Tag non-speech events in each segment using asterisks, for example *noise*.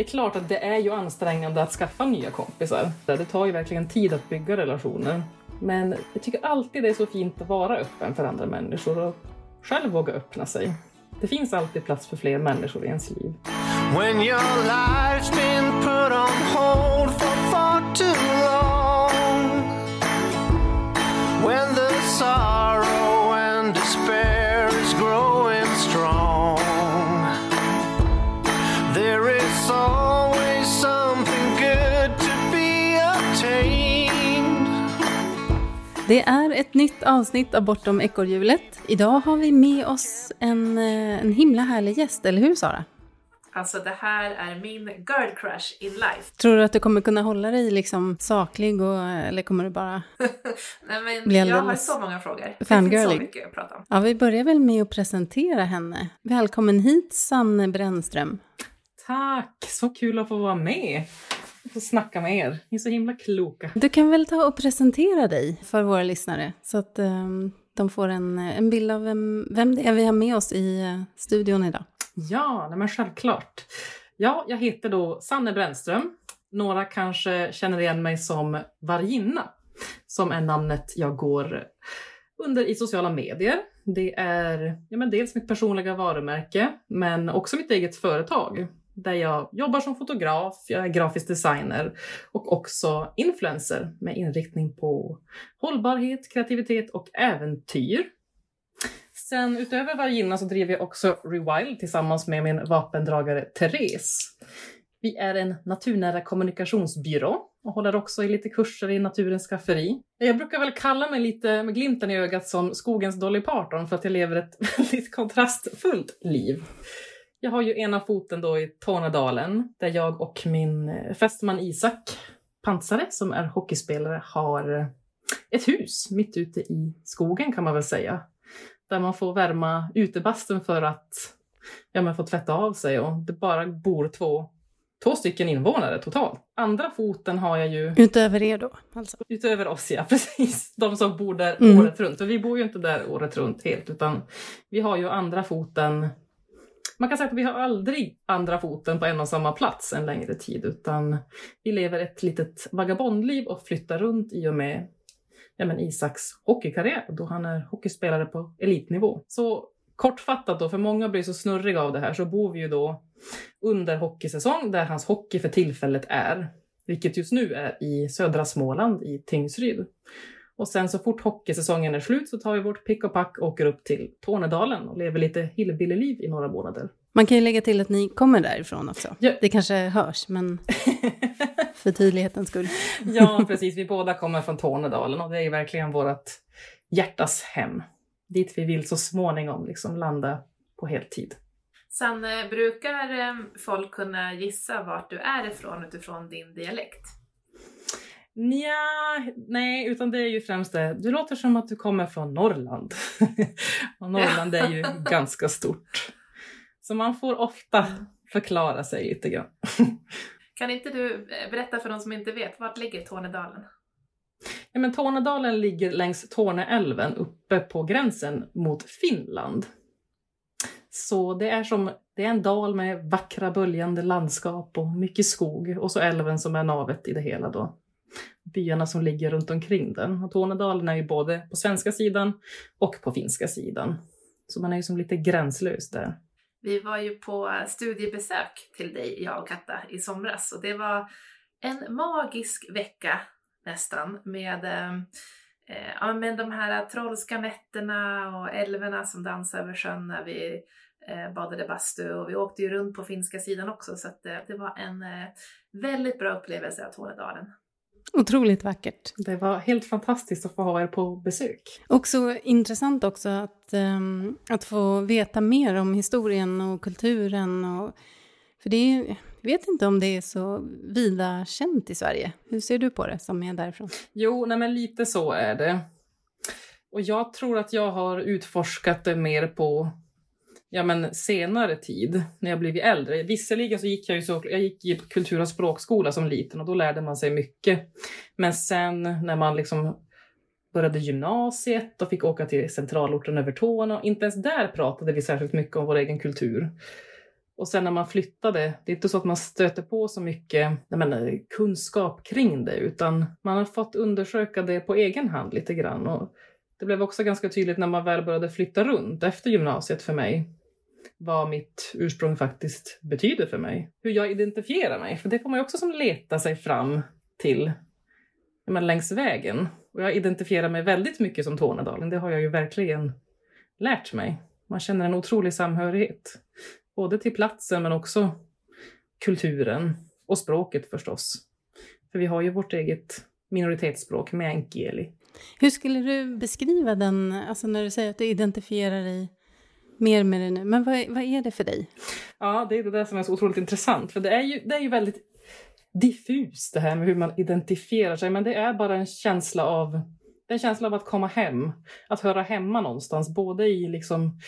Det är klart att det är ju ansträngande att skaffa nya kompisar. Det tar ju verkligen tid att bygga relationer. Men jag tycker alltid det är så fint att vara öppen för andra människor och själv våga öppna sig. Det finns alltid plats för fler människor i ens liv. Det är ett nytt avsnitt av Bortom ekorrhjulet. Idag har vi med oss en, eh, en himla härlig gäst, eller hur Sara? Alltså det här är min girl crush in life. Tror du att du kommer kunna hålla dig liksom saklig och, eller kommer du bara *laughs* Nej men bli jag har så många frågor. Fangirling. Det finns så mycket att prata om. Ja, vi börjar väl med att presentera henne. Välkommen hit Sanne Brännström. Tack, så kul att få vara med få snacka med er. Ni är så himla kloka. Du kan väl ta och presentera dig för våra lyssnare så att um, de får en, en bild av vem, vem det är vi har med oss i uh, studion idag. Ja, nej men självklart. Ja, jag heter då Sanne Brännström. Några kanske känner igen mig som Varginna, som är namnet jag går under i sociala medier. Det är ja, men dels mitt personliga varumärke, men också mitt eget företag där jag jobbar som fotograf, jag är grafisk designer och också influencer med inriktning på hållbarhet, kreativitet och äventyr. Sen utöver Varginna så driver jag också Rewild tillsammans med min vapendragare Therese. Vi är en naturnära kommunikationsbyrå och håller också i lite kurser i naturens skafferi. Jag brukar väl kalla mig lite med glimten i ögat som skogens Dolly Parton för att jag lever ett *laughs* väldigt kontrastfullt liv. Jag har ju ena foten då i Tornedalen där jag och min fästman Isak Pansare som är hockeyspelare har ett hus mitt ute i skogen kan man väl säga där man får värma utebastun för att ja, får tvätta av sig och det bara bor två, två stycken invånare totalt. Andra foten har jag ju... Utöver er då? Alltså. Utöver oss ja, *laughs* precis. De som bor där mm. året runt. För vi bor ju inte där året runt helt utan vi har ju andra foten man kan säga att vi har aldrig andra foten på en och samma plats en längre tid utan vi lever ett litet vagabondliv och flyttar runt i och med ja, men Isaks hockeykarriär då han är hockeyspelare på elitnivå. Så kortfattat då, för många blir så snurriga av det här, så bor vi ju då under hockeysäsong där hans hockey för tillfället är, vilket just nu är i södra Småland i Tingsryd. Och sen så fort hockeysäsongen är slut så tar vi vårt pick och pack och åker upp till Tornedalen och lever lite hillbilly-liv i några månader. Man kan ju lägga till att ni kommer därifrån också. Ja. Det kanske hörs, men *laughs* för tydlighetens skull. ja, *laughs* precis. Vi båda kommer från Tornedalen och det är verkligen vårt hjärtas hem. Dit vi vill så småningom liksom landa på heltid. Sen brukar eh, folk kunna gissa vart du är ifrån utifrån din dialekt? Nja, nej, utan det är ju främst det. Du låter som att du kommer från Norrland. *laughs* och Norrland är ju *laughs* ganska stort. Så man får ofta förklara sig lite grann. *laughs* kan inte du eh, berätta för de som inte vet, vart ligger Tornedalen? Ja, men Tornedalen ligger längs Torneälven uppe på gränsen mot Finland. Så det är som det är en dal med vackra böljande landskap och mycket skog och så älven som är navet i det hela då. Byarna som ligger runt omkring den. Och Tornedalen är ju både på svenska sidan och på finska sidan. Så man är ju som lite gränslös där. Vi var ju på studiebesök till dig, jag och Katta, i somras och det var en magisk vecka nästan med, eh, eh ja, med de här trollska nätterna och älvorna som dansade över sjön när vi eh, badade bastu och vi åkte ju runt på finska sidan också så att, eh, det var en eh, väldigt bra upplevelse av Tornedalen. Otroligt vackert. Det var helt fantastiskt att få ha er på besök. Och så intressant också att, um, att få veta mer om historien och kulturen. Och, för det är, jag vet inte om det är så vida känt i Sverige. Hur ser du på det som är därifrån? Jo, nej men lite så är det. Och jag tror att jag har utforskat det mer på ja, men senare tid, när jag blivit äldre. Visserligen så gick jag ju så, jag gick i kultur och språkskola som liten och då lärde man sig mycket. Men sen när man liksom började gymnasiet och fick åka till centralorten Övertorneå, inte ens där pratade vi särskilt mycket om vår egen kultur. Och sen när man flyttade, det är inte så att man stöter på så mycket menar, kunskap kring det, utan man har fått undersöka det på egen hand lite grann. Och det blev också ganska tydligt när man väl började flytta runt efter gymnasiet för mig vad mitt ursprung faktiskt betyder för mig. Hur jag identifierar mig, för det får man ju också som leta sig fram till men längs vägen. Och jag identifierar mig väldigt mycket som Tornedalen, det har jag ju verkligen lärt mig. Man känner en otrolig samhörighet. Både till platsen men också kulturen och språket förstås. För vi har ju vårt eget minoritetsspråk, meänkieli. Hur skulle du beskriva den, alltså när du säger att du identifierar dig mer med det nu, men vad, vad är det för dig? Ja, det är det där som är så otroligt intressant, för det är ju, det är ju väldigt diffust det här med hur man identifierar sig, men det är bara en känsla av en känsla av att komma hem, att höra hemma någonstans, både i liksom,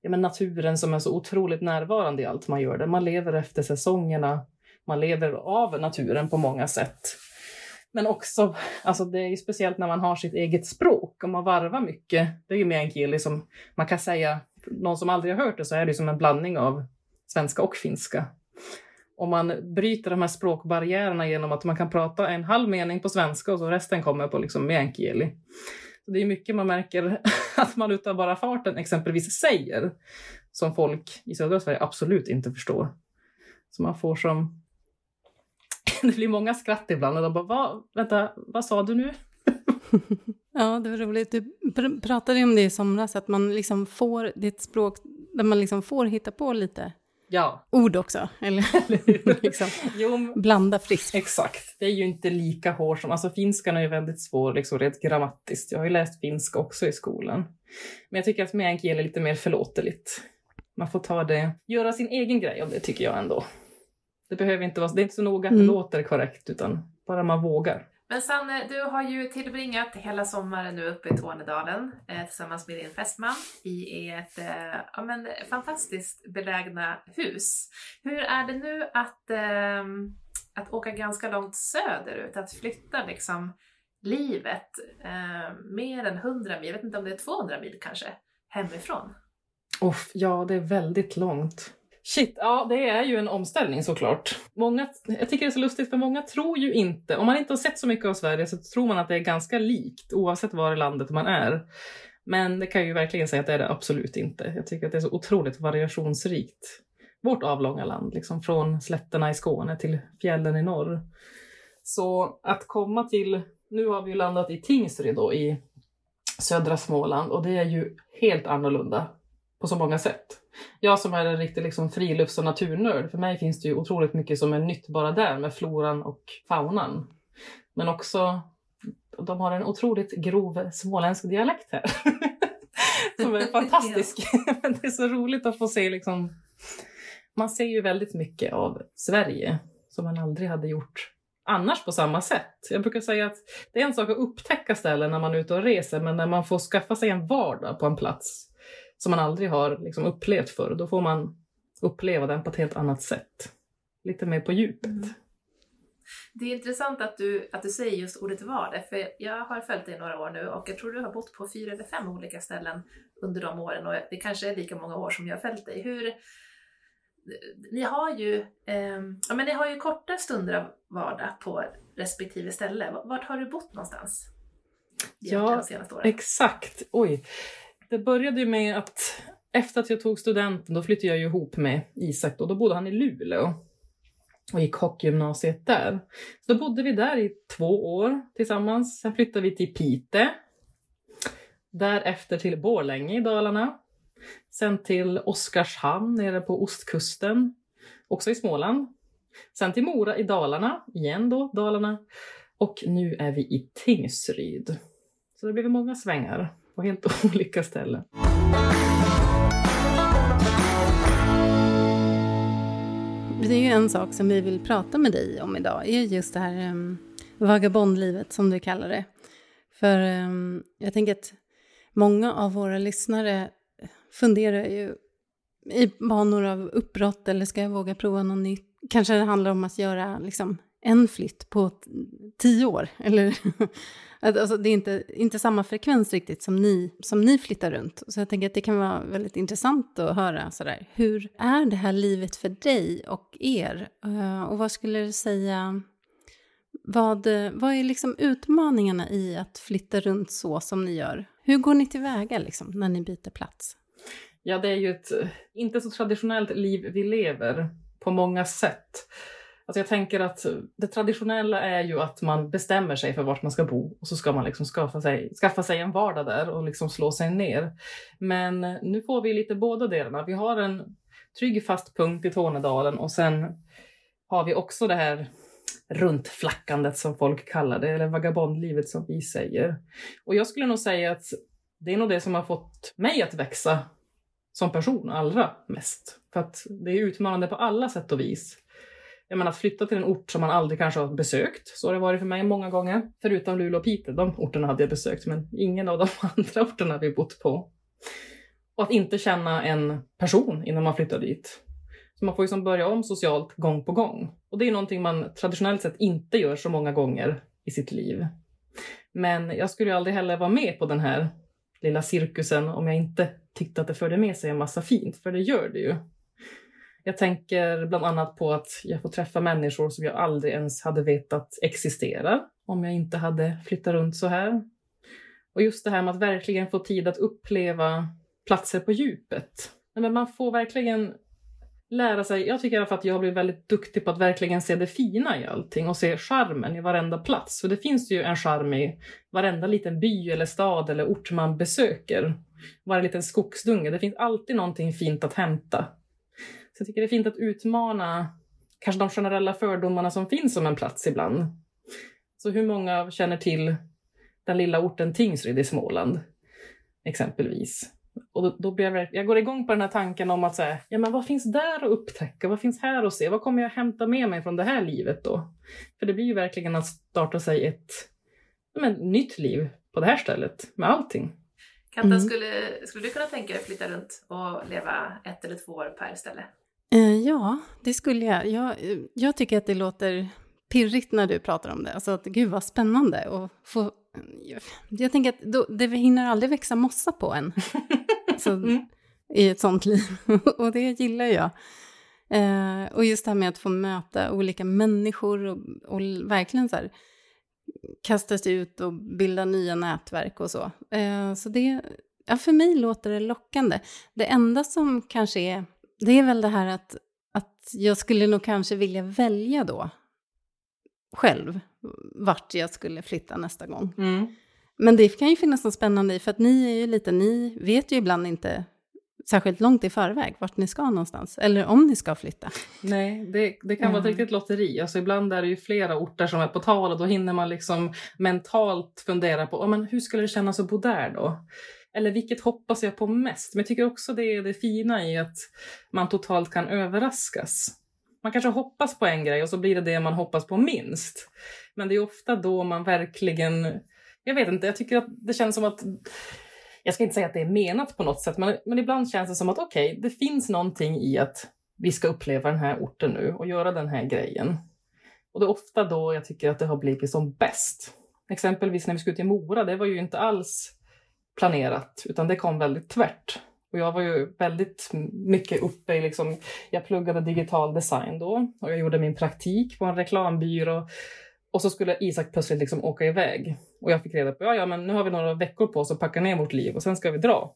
ja, men naturen som är så otroligt närvarande i allt man gör. Där man lever efter säsongerna, man lever av naturen på många sätt. Men också, alltså det är ju speciellt när man har sitt eget språk och man varvar mycket. Det är ju meänkieli som man kan säga, någon som aldrig har hört det så är det som en blandning av svenska och finska. Om man bryter de här språkbarriärerna genom att man kan prata en halv mening på svenska och så resten kommer på liksom meänkieli. Så det är mycket man märker *laughs* att man utav bara farten exempelvis säger som folk i södra Sverige absolut inte förstår. Så man får som *laughs* det blir många skratt ibland och de bara, Va, vänta, vad sa du nu? *laughs* ja, det var roligt. Du pr pratade om det i somras, att man liksom får, det är ett språk där man liksom får hitta på lite ja. ord också, eller *laughs* *laughs* liksom, jo, blanda friskt. Exakt, det är ju inte lika hårt som, alltså finskan är ju väldigt svår liksom rent grammatiskt. Jag har ju läst finska också i skolan. Men jag tycker att meänkieli är lite mer förlåteligt. Man får ta det, göra sin egen grej av det tycker jag ändå. Det behöver inte vara, det är inte så noga att det mm. låter korrekt utan bara man vågar. Men Sanne, du har ju tillbringat hela sommaren nu uppe i Tornedalen eh, tillsammans med din fästman i ett eh, ja, men, fantastiskt belägna hus. Hur är det nu att, eh, att åka ganska långt söderut, att flytta liksom livet eh, mer än 100 mil, jag vet inte om det är 200 mil kanske, hemifrån? Oh, ja, det är väldigt långt. Shit, ja det är ju en omställning såklart. Många, jag tycker det är så lustigt för många tror ju inte, om man inte har sett så mycket av Sverige så tror man att det är ganska likt oavsett var i landet man är. Men det kan jag ju verkligen säga att det är det absolut inte. Jag tycker att det är så otroligt variationsrikt. Vårt avlånga land, liksom från slätterna i Skåne till fjällen i norr. Så att komma till, nu har vi ju landat i Tingsryd då i södra Småland och det är ju helt annorlunda på så många sätt. Jag som är en riktig liksom, frilufts och naturnörd, för mig finns det ju otroligt mycket som är nytt bara där med floran och faunan. Men också, de har en otroligt grov småländsk dialekt här. *laughs* som är fantastisk. *laughs* Men det är så roligt att få se liksom, man ser ju väldigt mycket av Sverige som man aldrig hade gjort annars på samma sätt. Jag brukar säga att det är en sak att upptäcka ställen när man är ute och reser, men när man får skaffa sig en vardag på en plats som man aldrig har liksom upplevt förr. Då får man uppleva den på ett helt annat sätt. Lite mer på djupet. Mm. Det är intressant att du, att du säger just ordet vardag, för jag har följt dig några år nu och jag tror du har bott på fyra eller fem olika ställen under de åren och det kanske är lika många år som jag har följt dig. Hur, ni har ju, eh, ja, men ni har ju korta stunder av vardag på respektive ställe. Vart har du bott någonstans? Ja, exakt. Oj det började ju med att efter att jag tog studenten, då flyttade jag ju ihop med Isak och då bodde han i Luleå och gick hockeygymnasiet där. Så då bodde vi där i två år tillsammans. Sen flyttade vi till Pite. Därefter till Borlänge i Dalarna. Sen till Oskarshamn nere på ostkusten, också i Småland. Sen till Mora i Dalarna, igen då, Dalarna. Och nu är vi i Tingsryd. Så det blev många svängar på helt *laughs* olika ställen. Det är ju en sak som vi vill prata med dig om idag, är just det här um, vagabondlivet som du kallar det. För um, jag tänker att många av våra lyssnare funderar ju i banor av uppbrott eller ska jag våga prova något nytt? Kanske det handlar om att göra liksom, en flytt på tio år. Eller, *laughs* alltså, det är inte, inte samma frekvens riktigt som ni, som ni flyttar runt. Så jag tänker att det kan vara väldigt intressant att höra sådär. Hur är det här livet för dig och er? Eh, och vad skulle du säga vad, vad är liksom utmaningarna i att flytta runt så som ni gör? Hur går ni tillväga liksom, när ni byter plats? Ja, det är ju ett inte så traditionellt liv vi lever på många sätt. Alltså jag tänker att det traditionella är ju att man bestämmer sig för vart man ska bo och så ska man liksom skaffa sig, skaffa sig en vardag där och liksom slå sig ner. Men nu får vi lite båda delarna. Vi har en trygg fast punkt i Tornedalen och sen har vi också det här runtflackandet som folk kallar det, eller vagabondlivet som vi säger. Och jag skulle nog säga att det är nog det som har fått mig att växa som person allra mest. För att det är utmanande på alla sätt och vis. Jag menar att flytta till en ort som man aldrig kanske har besökt, så har det varit för mig många gånger. Förutom Luleå och Piteå, de orterna hade jag besökt, men ingen av de *laughs* andra orterna vi bott på. Och att inte känna en person innan man flyttar dit. Så man får ju börja om socialt gång på gång. Och det är någonting man traditionellt sett inte gör så många gånger i sitt liv. Men jag skulle ju aldrig heller vara med på den här lilla cirkusen om jag inte tyckte att det förde med sig en massa fint, för det gör det ju. Jag tänker bland annat på att jag får träffa människor som jag aldrig ens hade vetat existerar om jag inte hade flyttat runt så här. Och just det här med att verkligen få tid att uppleva platser på djupet. Men man får verkligen lära sig, jag tycker i alla fall att jag har blivit väldigt duktig på att verkligen se det fina i allting och se charmen i varenda plats. För det finns ju en charm i varenda liten by eller stad eller ort man besöker. Varje liten skogsdunge, det finns alltid någonting fint att hämta. Så jag tycker det är fint att utmana kanske de generella fördomarna som finns om en plats ibland. Så hur många känner till den lilla orten Tingsryd i Småland? Exempelvis. Och då, då blir jag, jag går igång på den här tanken om att säga, ja men vad finns där att upptäcka? Vad finns här att se? Vad kommer jag hämta med mig från det här livet då? För det blir ju verkligen att starta sig ett men, nytt liv på det här stället med allting. Katta, mm. skulle, skulle du kunna tänka dig att flytta runt och leva ett eller två år per ställe? Eh, ja, det skulle jag. jag. Jag tycker att det låter pirrigt när du pratar om det. Alltså att gud vad spännande att få... Jag tänker att då, det hinner aldrig växa mossa på en. *laughs* alltså, mm. I ett sånt liv. *laughs* och det gillar jag. Eh, och just det här med att få möta olika människor och, och verkligen så här kasta sig ut och bilda nya nätverk och så. Eh, så det, ja, för mig låter det lockande. Det enda som kanske är, det är väl det här att, att jag skulle nog kanske vilja välja då själv vart jag skulle flytta nästa gång. Mm. Men det kan ju finnas något spännande i, för att ni är ju lite, ni vet ju ibland inte särskilt långt i förväg vart ni ska någonstans, eller om ni ska flytta. Nej, det, det kan mm. vara ett riktigt lotteri. Alltså ibland är det ju flera orter som är på tal och då hinner man liksom mentalt fundera på oh, men hur skulle det kännas att bo där då? Eller vilket hoppas jag på mest? Men jag tycker också det är det fina i att man totalt kan överraskas. Man kanske hoppas på en grej och så blir det det man hoppas på minst. Men det är ofta då man verkligen... Jag vet inte, jag tycker att det känns som att jag ska inte säga att det är menat på något sätt, men, men ibland känns det som att okej, okay, det finns någonting i att vi ska uppleva den här orten nu och göra den här grejen. Och det är ofta då jag tycker att det har blivit som bäst. Exempelvis när vi skulle till Mora, det var ju inte alls planerat, utan det kom väldigt tvärt. Och jag var ju väldigt mycket uppe i, liksom, jag pluggade digital design då och jag gjorde min praktik på en reklambyrå och så skulle Isak plötsligt liksom åka iväg. Och jag fick reda på ja, ja, men nu har vi några veckor på oss att packa ner vårt liv och sen ska vi dra.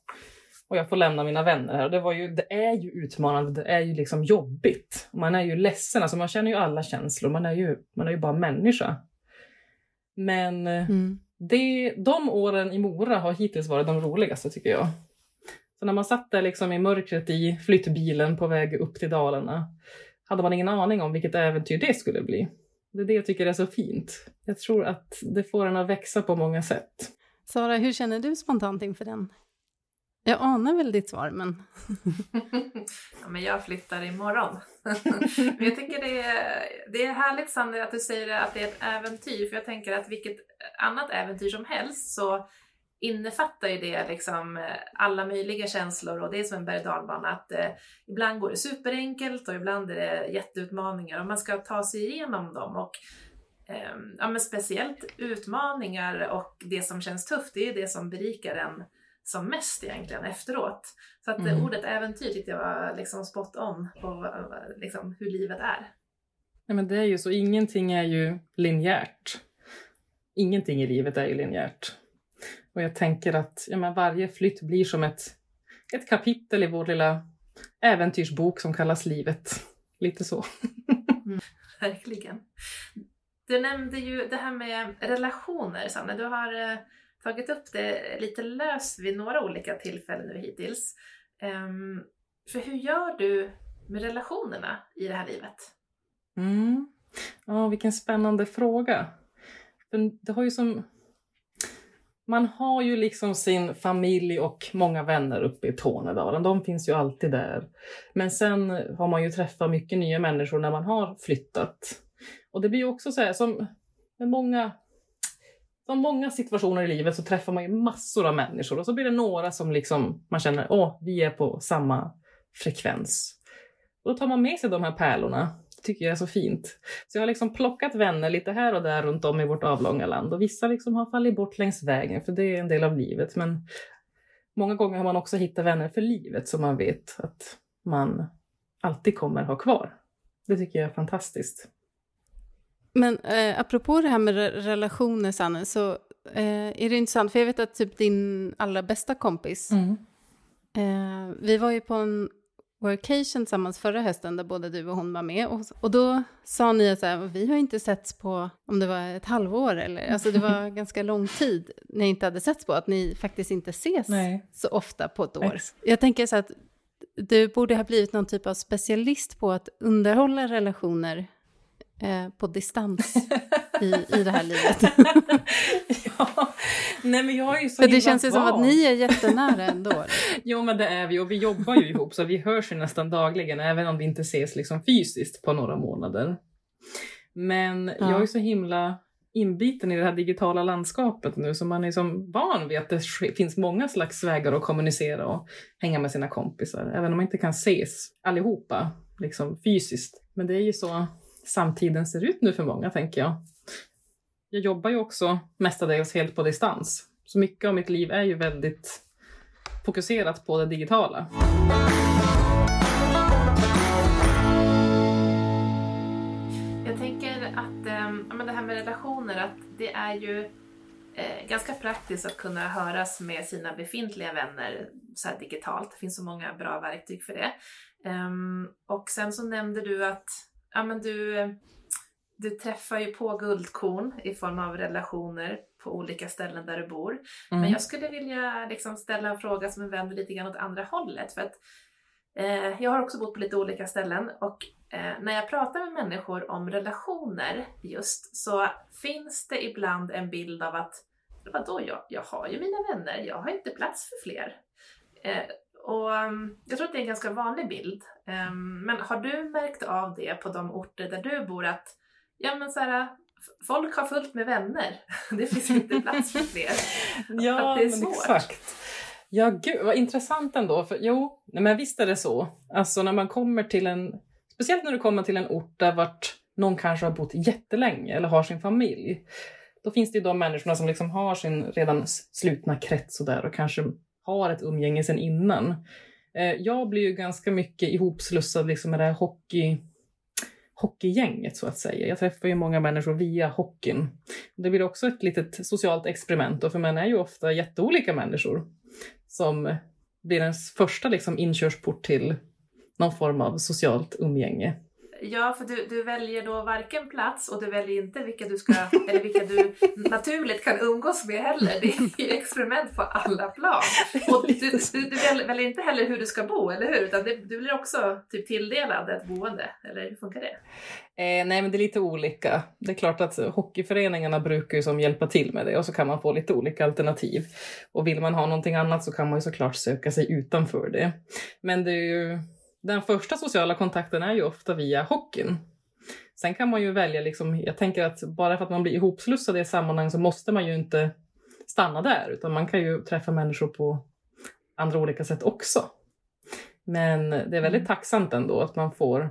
Och jag får lämna mina vänner här. Och det, var ju, det är ju utmanande, det är ju liksom jobbigt. Man är ju ledsen, alltså man känner ju alla känslor, man är ju, man är ju bara människa. Men eh, mm det, de åren i Mora har hittills varit de roligaste tycker jag. Så när man satt där liksom i mörkret i flyttbilen på väg upp till Dalarna hade man ingen aning om vilket äventyr det skulle bli. Det är det jag tycker är så fint. Jag tror att det får en att växa på många sätt. Sara, hur känner du spontant inför den? Jag anar väl ditt svar, men... *laughs* ja, men jag flyttar imorgon. *laughs* men jag tycker det är, det är härligt, Sandra, att du säger att det är ett äventyr, för jag tänker att vilket annat äventyr som helst så innefattar ju det liksom eh, alla möjliga känslor och det är som en berg dalbana att eh, ibland går det superenkelt och ibland är det jätteutmaningar och man ska ta sig igenom dem och eh, ja, men speciellt utmaningar och det som känns tufft, det är det som berikar en som mest egentligen efteråt. Så att mm. ordet äventyr tyckte jag var liksom spot on på liksom, hur livet är. Ja, men det är ju så, ingenting är ju linjärt. Ingenting i livet är ju linjärt. Och jag tänker att ja, men varje flytt blir som ett, ett kapitel i vår lilla äventyrsbok som kallas livet. Lite så. mm, verkligen. Du nämnde ju det här med relationer, Sanne. Du har eh, tagit upp det lite löst vid några olika tillfällen nu hittills. Um, för hur gör du med relationerna i det här livet? Mm. Ja, vilken spännande fråga. För det har ju som... Man har ju liksom sin familj och många vänner uppe i Tornedalen. De finns ju alltid där. Men sen har man ju träffat mycket nya människor när man har flyttat. Och det blir ju också så här, som med många som många situationer i livet så träffar man ju massor av människor och så blir det några som liksom man känner, åh, vi är på samma frekvens. Och då tar man med sig de här pärlorna. Tycker jag är så fint. Så jag har liksom plockat vänner lite här och där runt om i vårt avlånga land och vissa liksom har fallit bort längs vägen för det är en del av livet. Men många gånger har man också hittat vänner för livet som man vet att man alltid kommer ha kvar. Det tycker jag är fantastiskt. Men eh, apropå det här med re relationer, Sanne, så eh, är det intressant, för jag vet att typ din allra bästa kompis, mm. eh, vi var ju på en workation tillsammans förra hösten där både du och hon var med och, och då sa ni att så här, vi har inte setts på, om det var ett halvår eller, alltså det var *laughs* ganska lång tid ni inte hade setts på, att ni faktiskt inte ses Nej. så ofta på ett år. Nej. Jag tänker så att du borde ha blivit någon typ av specialist på att underhålla relationer eh, på distans *laughs* i, i det här livet. *laughs* ja, nej men jag är så För det känns ju som att ni är jättenära ändå. *laughs* jo men det är vi och vi jobbar ju ihop så vi hörs ju nästan dagligen även om vi inte ses liksom fysiskt på några månader. Men ja. jag är så himla inbiten i det här digitala landskapet nu så man är som van vid att det finns många slags vägar att kommunicera och hänga med sina kompisar även om man inte kan ses allihopa liksom fysiskt. Men det är ju så samtiden ser ut nu för många, tänker jag. Jag jobbar ju också mestadels helt på distans, så mycket av mitt liv är ju väldigt fokuserat på det digitala. Jag tänker att äh, det här med relationer, att det är ju eh, ganska praktiskt att kunna höras med sina befintliga vänner så digitalt. Det finns så många bra verktyg för det. Um, och sen så nämnde du att ja, men du, du träffar ju på guldkorn i form av relationer på olika ställen där du bor. Mm. Men jag skulle vilja liksom ställa en fråga som vänder lite grann åt andra hållet. För att, eh, jag har också bott på lite olika ställen och eh, när jag pratar med människor om relationer just så finns det ibland en bild av att vadå, jag, jag har ju mina vänner, jag har inte plats för fler. Eh, och um, jag tror att det är en ganska vanlig bild. Um, men har du märkt av det på de orter där du bor att ja, men så här, folk har fullt med vänner. *laughs* Det finns inte plats för fler. *laughs* ja, att det är svårt. exakt. Ja, gud vad intressant ändå. För, jo, men visst är det så. Alltså när man kommer till en, speciellt när du kommer till en ort där vart någon kanske har bott jättelänge eller har sin familj. Då finns det ju de människorna som liksom har sin redan slutna krets och där och kanske har ett umgänge sedan innan. Eh, jag blir ju ganska mycket ihopslussad liksom med det här hockey, hockeygänget så att säga. Jag träffar ju många människor via hockeyn. Det blir också ett litet socialt experiment och för man är ju ofta jätteolika människor som blir ens första liksom inkörsport till någon form av socialt umgänge. Ja, för du, du väljer då varken plats och du väljer inte vilka du ska, eller vilka du *laughs* naturligt kan umgås med heller. Det är experiment på alla plan. Och du, du, du väljer inte heller hur du ska bo, eller hur? Utan det, du blir också typ tilldelad ett boende, eller hur funkar det? Eh, nej, men det är lite olika. Det är klart att hockeyföreningarna brukar ju som hjälpa till med det och så kan man få lite olika alternativ. Och vill man ha någonting annat så kan man ju såklart söka sig utanför det. Men det är ju den första sociala kontakten är ju ofta via hockeyn. Sen kan man ju välja, liksom, jag tänker att bara för att man blir ihopslussad i ett sammanhang så måste man ju inte stanna där, utan man kan ju träffa människor på andra olika sätt också. Men det är väldigt Mm. tacksamt ändå att man får,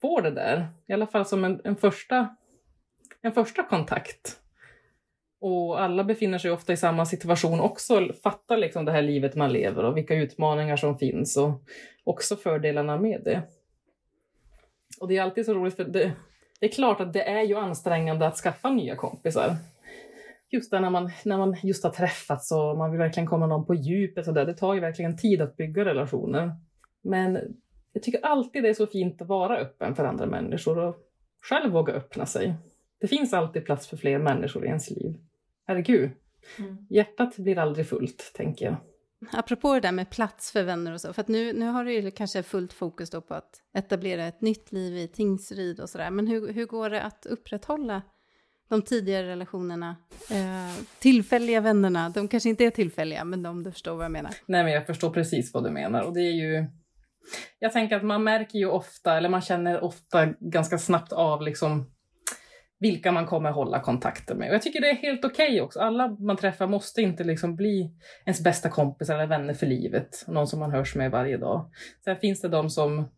får det där, i alla fall som en, en, första, en första kontakt. Och alla befinner sig ofta i samma situation också, fattar liksom det här livet man lever och vilka utmaningar som finns och också fördelarna med det. Och det är alltid så roligt för det, det är klart att det är ju ansträngande att skaffa nya kompisar. Just när man, när man just har träffats och man vill verkligen komma någon på djupet och där. Det tar ju verkligen tid att bygga relationer. Men jag tycker alltid det är så fint att vara öppen för andra människor och själv våga öppna sig. Det finns alltid plats för fler människor i ens liv. Herregud, Mm. hjärtat blir aldrig fullt, tänker jag. Apropå det där med plats för vänner och så, för att nu, nu har du ju kanske fullt fokus då på att etablera ett nytt liv i Tingsryd och sådär, men hur, hur går det att upprätthålla de tidigare relationerna, eh, tillfälliga vännerna, de kanske inte är tillfälliga, men om du förstår vad jag menar. Nej, men jag förstår precis vad du menar. Och det är ju... Jag tänker att man märker ju ofta, eller man känner ofta ganska snabbt av liksom vilka man kommer hålla kontakter med. Och jag tycker det är helt okej också. Alla man träffar måste inte liksom bli ens bästa kompisar eller vänner för livet. Någon som man hörs med varje dag. Sen finns det de som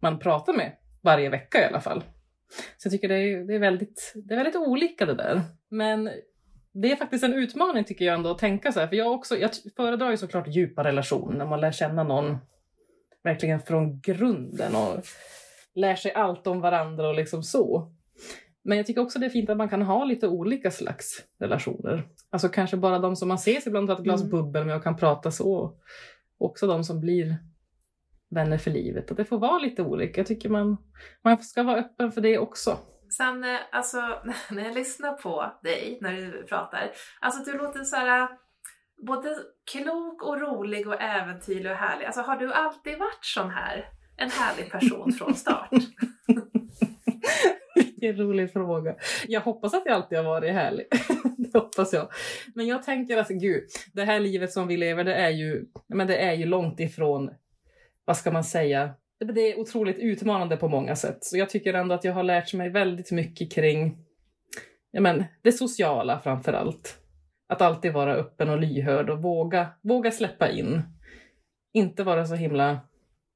man pratar med varje vecka i alla fall. Så jag tycker det är, det är, väldigt, det är väldigt olika det där. Men det är faktiskt en utmaning tycker jag ändå att tänka så här. För jag, också, jag föredrar ju såklart djupa relationer när man lär känna någon verkligen från grunden och lär sig allt om varandra och liksom så. Men jag tycker också det är fint att man kan ha lite olika slags relationer. Alltså kanske bara de som man ses ibland tar ett glas Mm. bubbel med och kan prata så. Också de som blir vänner för livet. Och det får vara lite olika. Jag tycker man, man ska vara öppen för det också. Sen eh, alltså, *laughs* när jag lyssnar på dig när du pratar, alltså du låter så här både klok och rolig och äventyrlig och härlig. Alltså har du alltid varit sån här? En härlig person från start? *laughs* Vilken rolig fråga. Jag hoppas att jag alltid har varit härlig. *laughs* det hoppas jag. Men jag tänker att gud, det här livet som vi lever, det är ju, men det är ju långt ifrån, vad ska man säga, det det är otroligt utmanande på många sätt. Så jag tycker ändå att jag har lärt mig väldigt mycket kring ja, men, det sociala framför allt. Att alltid vara öppen och lyhörd och våga, våga släppa in. Inte vara så himla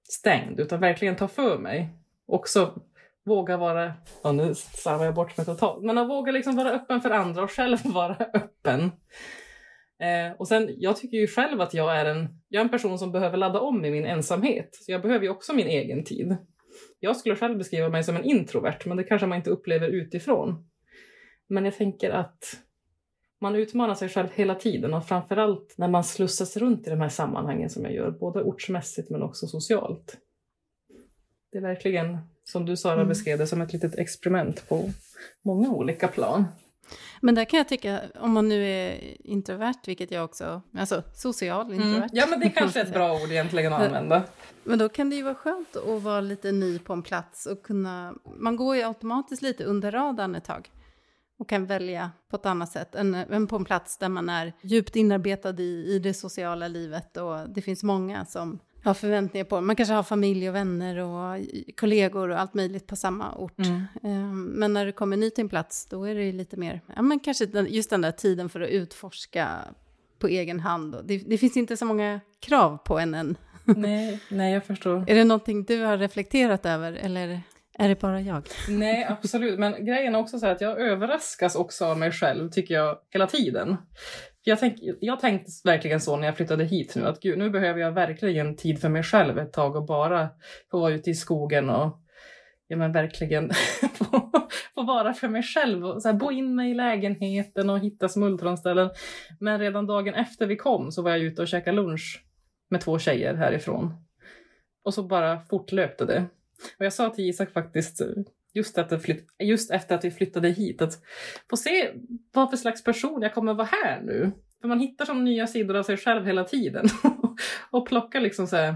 stängd, utan verkligen ta för mig. Också våga vara, ja nu slarvar jag bort mig totalt, men att våga liksom vara öppen för andra och själv *laughs* vara öppen. Eh, och sen, jag tycker ju själv att jag är en, jag är en person som behöver ladda om i min ensamhet. Så jag behöver ju också min egen tid. Jag skulle själv beskriva mig som en introvert, men det kanske man inte upplever utifrån. Men jag tänker att man utmanar sig själv hela tiden och framförallt när man slussas runt i de här sammanhangen som jag gör, både ortsmässigt men också socialt. Det är verkligen, som du Sara Mm. beskrev det, som ett litet experiment på många olika plan. Men där kan jag tycka, om man nu är introvert, vilket jag också, alltså social introvert. Mm. Ja, men det *laughs* kanske är ett bra ord egentligen att använda. Men då kan det ju vara skönt att vara lite ny på en plats och kunna, man går ju automatiskt lite under radarn ett tag och kan välja på ett annat sätt än, än på en plats där man är djupt inarbetad i, i det sociala livet och det finns många som har förväntningar på Man kanske har familj och vänner och kollegor och allt möjligt på samma ort. Mm. Ehm, Men när du kommer ny till en plats, då är det lite mer, ja men kanske just den där tiden för att utforska på egen hand. Det, det finns inte så många krav på en än. *laughs* Nej, nej, jag förstår. Är det någonting du har reflekterat över eller är det bara jag? *laughs* Nej, absolut. Men grejen är också så att jag överraskas också av mig själv, tycker jag, hela tiden. Jag, tänk, jag tänkte verkligen så när jag flyttade hit nu, att gud, nu behöver jag verkligen tid för mig själv ett tag och bara få vara ute i skogen och ja, men verkligen *laughs* få, få vara för mig själv och så här, bo in mig i lägenheten och hitta smultronställen. Men redan dagen efter vi kom så var jag ute och käkade lunch med två tjejer härifrån. Och så bara fortlöpte det. Och jag sa till Isak faktiskt, just, att flytt, just efter att vi flyttade hit, att få se vad för slags person jag kommer vara här nu. För man hittar som nya sidor av sig själv hela tiden. *laughs* och plockar liksom så här,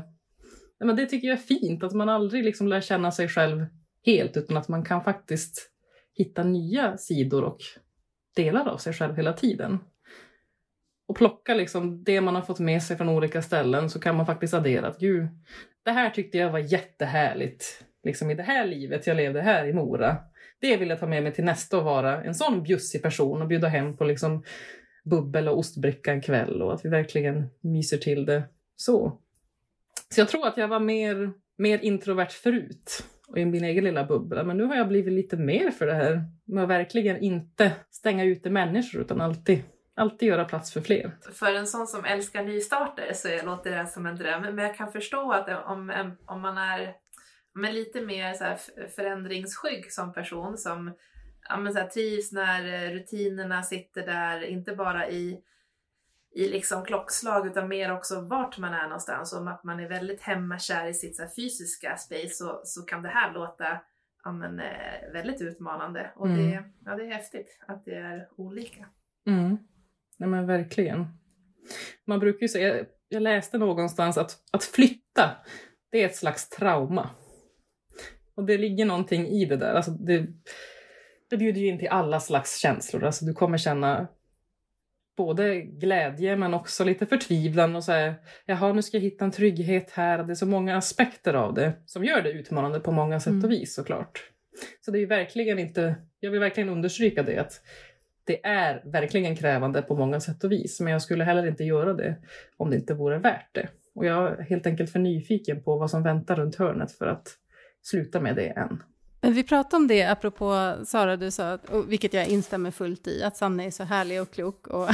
men det tycker jag är fint, att man aldrig liksom lär känna sig själv helt, utan att man kan faktiskt hitta nya sidor och delar av sig själv hela tiden. Och plocka liksom det man har fått med sig från olika ställen så kan man faktiskt addera att gud, det här tyckte jag var jättehärligt liksom i det här livet jag levde här i Mora. Det vill jag ta med mig till nästa och vara en sån bjussig person och bjuda hem på liksom bubbel och ostbricka en kväll och att vi verkligen myser till det så. Så jag tror att jag var mer, mer introvert förut och i min egen lilla bubbla. Men nu har jag blivit lite mer för det här med att verkligen inte stänga ute människor utan alltid, alltid göra plats för fler. För en sån som älskar nystarter så låter det som en dröm. Men jag kan förstå att om, om man är men lite mer så här förändringsskygg som person som ja, men så här, trivs när rutinerna sitter där, inte bara i i liksom klockslag utan mer också vart man är någonstans. Om att man är väldigt hemmakär i sitt så fysiska space så, så kan det här låta ja, men, eh, väldigt utmanande. Och mm. det, ja, det är häftigt att det är olika. Mm. Ja, men verkligen. Man brukar ju säga, jag läste någonstans att, att flytta, det är ett slags trauma. Och det ligger någonting i det där. Alltså det, det bjuder ju in till alla slags känslor. Alltså du kommer känna både glädje men också lite förtvivlan och så här, jaha nu ska jag hitta en trygghet här. Det är så många aspekter av det som gör det utmanande på många sätt och mm. vis såklart. Så det är verkligen inte, jag vill verkligen understryka det att det är verkligen krävande på många sätt och vis men jag skulle heller inte göra det om det inte vore värt det. Och jag är helt enkelt för nyfiken på vad som väntar runt hörnet för att sluta med det än. Men vi pratade om det, apropå Sara, du sa, och vilket jag instämmer fullt i, att Sanna är så härlig och klok. Och,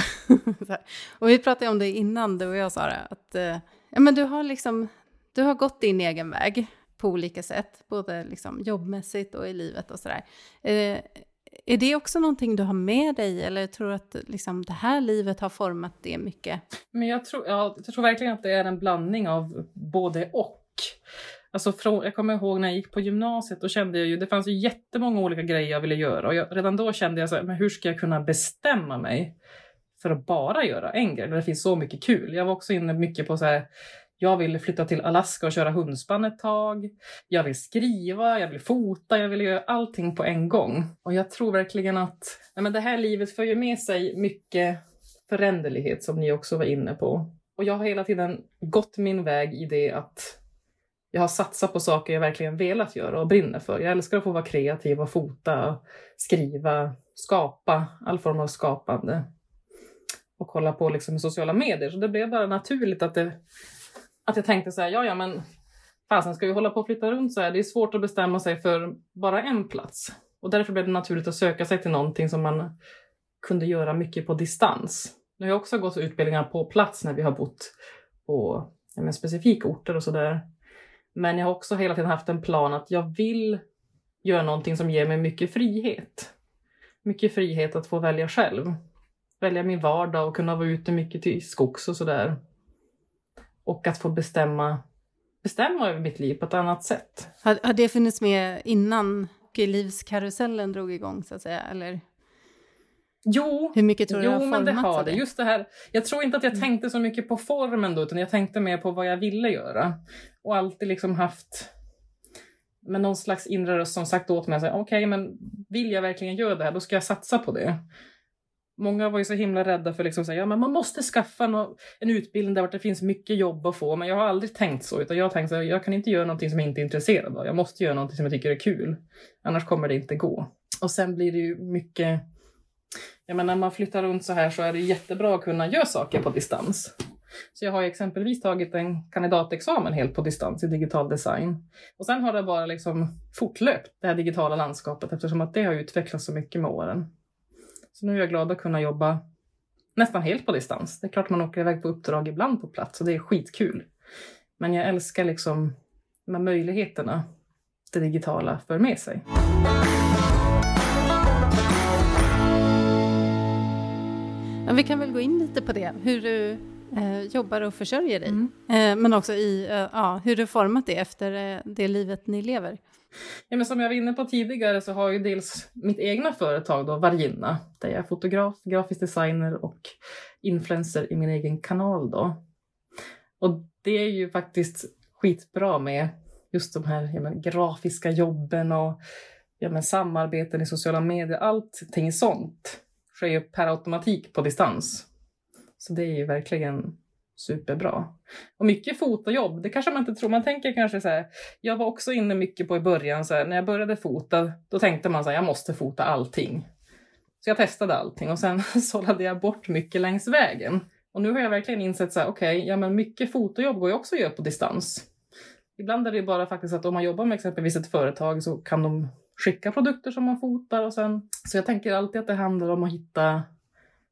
*laughs* och vi pratade om det innan, du och jag Sara, att eh, ja, men du, har liksom, du har gått din egen väg på olika sätt, både liksom jobbmässigt och i livet och sådär. Eh, är det också någonting du har med dig eller tror du att liksom, det här livet har format det mycket? Men jag tror, ja, jag tror verkligen att det är en blandning av både och. Alltså från, jag kommer ihåg när jag gick på gymnasiet, då kände jag ju, det fanns ju jättemånga olika grejer jag ville göra och jag, redan då kände jag så här, men hur ska jag kunna bestämma mig för att bara göra en grej när det finns så mycket kul? Jag var också inne mycket på så här, jag vill flytta till Alaska och köra hundspann ett tag. Jag vill skriva, jag vill fota, jag vill göra allting på en gång. Och jag tror verkligen att nej men det här livet för ju med sig mycket föränderlighet som ni också var inne på. Och jag har hela tiden gått min väg i det att jag har satsat på saker jag verkligen velat göra och brinner för. Jag älskar att få vara kreativ och fota, skriva, skapa, all form av skapande. Och kolla på liksom sociala medier. Så det blev bara naturligt att, det, att jag tänkte så här, ja ja men fasen ska vi hålla på och flytta runt så här? Det är svårt att bestämma sig för bara en plats. Och därför blev det naturligt att söka sig till någonting som man kunde göra mycket på distans. Nu har jag också gått utbildningar på plats när vi har bott på ja, specifika orter och sådär. Men jag har också hela tiden haft en plan att jag vill göra någonting som ger mig mycket frihet. Mycket frihet att få välja själv. Välja min vardag och kunna vara ute mycket till skogs och sådär. Och att få bestämma, bestämma över mitt liv på ett annat sätt. Har, har det funnits med innan livskarusellen drog igång så att säga? Eller? Jo, Hur mycket tror du jo det har men det har det? Just det här, jag tror inte att jag mm. tänkte så mycket på formen då, utan jag tänkte mer på vad jag ville göra. Och alltid liksom haft med någon slags inre röst som sagt åt mig, okej okay, men vill jag verkligen göra det här, då ska jag satsa på det. Många var ju så himla rädda för liksom, ja, men man måste skaffa no en utbildning där det finns mycket jobb att få. Men jag har aldrig tänkt så, utan jag har tänkt att jag kan inte göra någonting som jag inte är intresserad av. Jag måste göra någonting som jag tycker är kul. Annars kommer det inte gå. Och sen blir det ju mycket jag menar, när man flyttar runt så här så är det jättebra att kunna göra saker på distans. Så jag har exempelvis tagit en kandidatexamen helt på distans i digital design. Och sen har det bara liksom fortlöpt, det här digitala landskapet, eftersom att det har utvecklats så mycket med åren. Så nu är jag glad att kunna jobba nästan helt på distans. Det är klart man åker iväg på uppdrag ibland på plats och det är skitkul. Men jag älskar liksom de här möjligheterna det digitala för med sig. Ja, vi kan väl gå in lite på det, hur du eh, jobbar och försörjer dig. Mm. Eh, men också i eh, ja, hur du format det efter eh, det livet ni lever. Ja, men som jag var inne på tidigare så har jag dels mitt egna företag då, Varginna, där jag är fotograf, grafisk designer och influencer i min egen kanal. Då. Och det är ju faktiskt skitbra med just de här ja, men, grafiska jobben och ja, men, samarbeten i sociala medier, allting sånt sker ju per automatik på distans. Så det är ju verkligen superbra. Och mycket fotojobb, det kanske man inte tror. Man tänker kanske så här, jag var också inne mycket på i början, så här, när jag började fota, då tänkte man så här, jag måste fota allting. Så jag testade allting och sen *laughs* sållade jag bort mycket längs vägen. Och nu har jag verkligen insett så här, okej, okay, ja men mycket fotojobb går ju också att göra på distans. Ibland är det bara faktiskt att om man jobbar med exempelvis ett företag så kan de skicka produkter som man fotar och sen... Så jag tänker alltid att det handlar om att hitta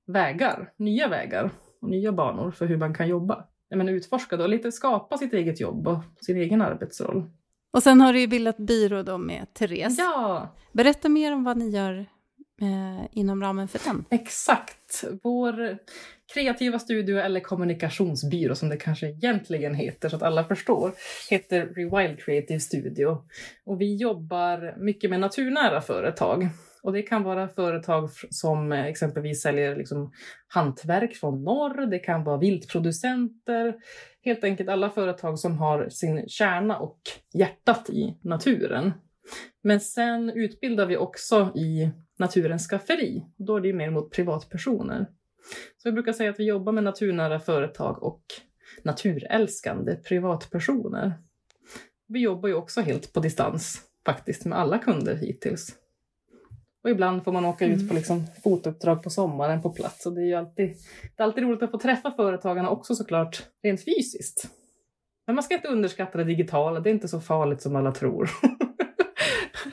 vägar, nya vägar och nya banor för hur man kan jobba. Men utforska och lite skapa sitt eget jobb och sin egen arbetsroll. Och sen har du ju bildat byrå då med Therese. Ja! Berätta mer om vad ni gör eh, inom ramen för den. Exakt. Vår kreativa studio eller kommunikationsbyrå som det kanske egentligen heter så att alla förstår, heter Rewild Creative Studio. Och vi jobbar mycket med naturnära företag. Och det kan vara företag som exempelvis säljer liksom hantverk från norr, det kan vara viltproducenter, helt enkelt alla företag som har sin kärna och hjärtat i naturen. Men sen utbildar vi också i naturens skafferi. Då är det mer mot privatpersoner. Så vi brukar säga att vi jobbar med naturnära företag och naturälskande privatpersoner. Vi jobbar ju också helt på distans faktiskt med alla kunder hittills. Och ibland får man åka ut på mm. liksom fotouppdrag på sommaren på plats. Och det är ju alltid, det är alltid roligt att få träffa företagarna också såklart, rent fysiskt. Men man ska inte underskatta det digitala, det är inte så farligt som alla tror. *laughs*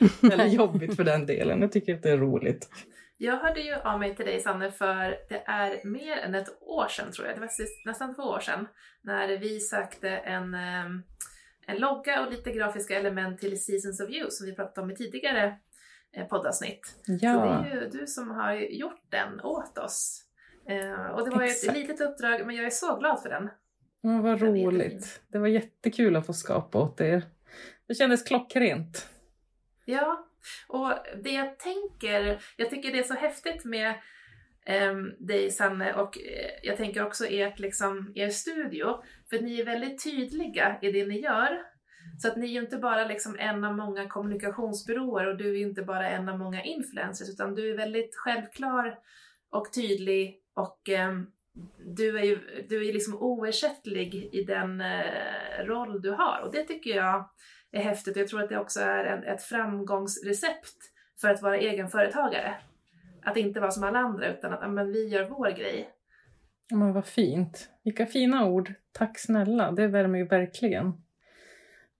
*laughs* Eller jobbigt för den delen, jag tycker att det är roligt. Jag hörde ju av mig till dig Sanne för det är mer än ett år sedan tror jag, det var nästan två år sedan, när vi sökte en, ehm, en logga och lite grafiska element till Seasons of You som vi pratade om i tidigare eh, poddavsnitt. Ja. Så det är ju du som har gjort den åt oss. Eh, och det var ju ett litet uppdrag men jag är så glad för den. Ja, vad roligt. Det var jättekul att få skapa åt er. Det kändes klockrent. Ja, och det jag tänker, jag tycker det är så häftigt med eh, dig Sanne och eh, jag tänker också ert, liksom, er studio, för ni är väldigt tydliga i det ni gör. Så att ni är ju inte bara liksom en av många kommunikationsbyråer och du är inte bara en av många influencers utan du är väldigt självklar och tydlig och eh, du är ju du är liksom oersättlig i den eh, roll du har och det tycker jag är häftigt. Jag tror att det också är en, ett framgångsrecept för att vara egenföretagare. Att inte vara som alla andra utan att men, vi gör vår grej. Men vad fint. Vilka fina ord. Tack snälla. Det värmer ju verkligen.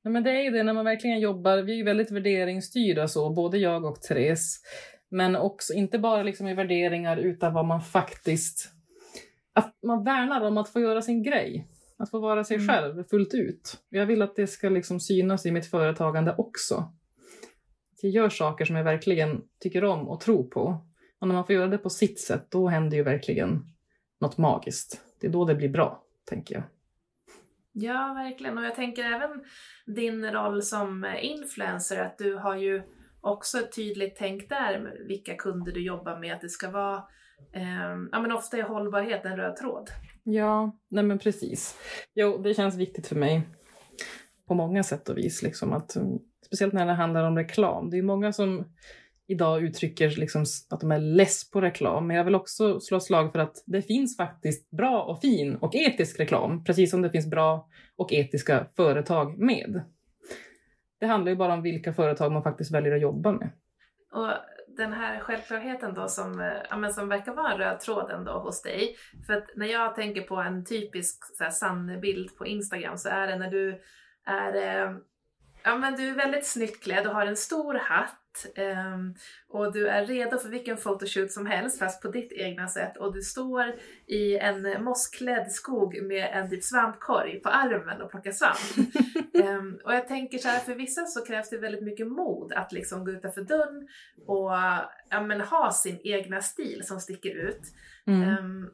Nej, men det är ju det när man verkligen jobbar. Vi är ju väldigt värderingsstyrda så, både jag och Therese. Men också inte bara liksom i värderingar utan vad man faktiskt... Att man värnar om att få göra sin grej. Att få vara sig mm. själv fullt ut. Jag vill att det ska liksom synas i mitt företagande också. Att jag gör saker som jag verkligen tycker om och tror på. Och när man får göra det på sitt sätt, då händer ju verkligen något magiskt. Det är då det blir bra, tänker jag. Ja, verkligen. Och jag tänker även din roll som influencer, att du har ju också ett tydligt tänk där vilka kunder du jobbar med, att det ska vara eh, ja men ofta är hållbarhet en röd tråd. Ja, nej men precis. Jo, det känns viktigt för mig på många sätt och vis. Liksom, att, mm, speciellt när det handlar om reklam. Det är många som idag uttrycker liksom att de är less på reklam. Men jag vill också slå slag för att det finns faktiskt bra och fin och etisk reklam. Precis som det finns bra och etiska företag med. Det handlar ju bara om vilka företag man faktiskt väljer att jobba med. Och den här självklarheten då som, eh, ja, men som verkar vara en röd tråd ändå hos dig. För att när jag tänker på en typisk så här, sann bild på Instagram så är det när du är eh, Ja men du är väldigt snyggt klädd, och har en stor hatt och du är redo för vilken photoshoot som helst fast på ditt egna sätt och du står i en mossklädd skog med en typ svampkorg på armen och plockar svamp. um, *laughs* och jag tänker så här, för vissa så krävs det väldigt mycket mod att liksom gå utanför dörren och ja, men, ha sin egna stil som sticker ut. Mm. Um,